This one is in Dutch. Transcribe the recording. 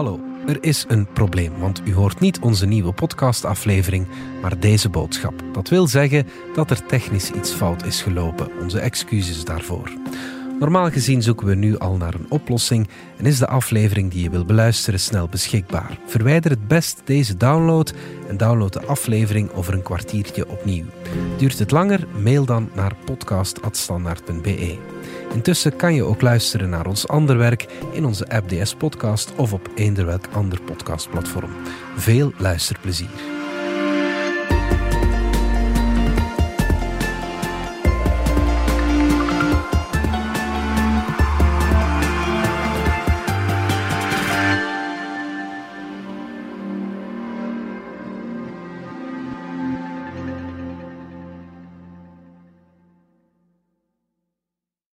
Hallo, er is een probleem, want u hoort niet onze nieuwe podcastaflevering, maar deze boodschap. Dat wil zeggen dat er technisch iets fout is gelopen. Onze excuses daarvoor. Normaal gezien zoeken we nu al naar een oplossing en is de aflevering die je wil beluisteren snel beschikbaar. Verwijder het best deze download en download de aflevering over een kwartiertje opnieuw. Duurt het langer? Mail dan naar podcast.standaard.be. Intussen kan je ook luisteren naar ons ander werk in onze app DS Podcast of op eender welk ander podcastplatform. Veel luisterplezier.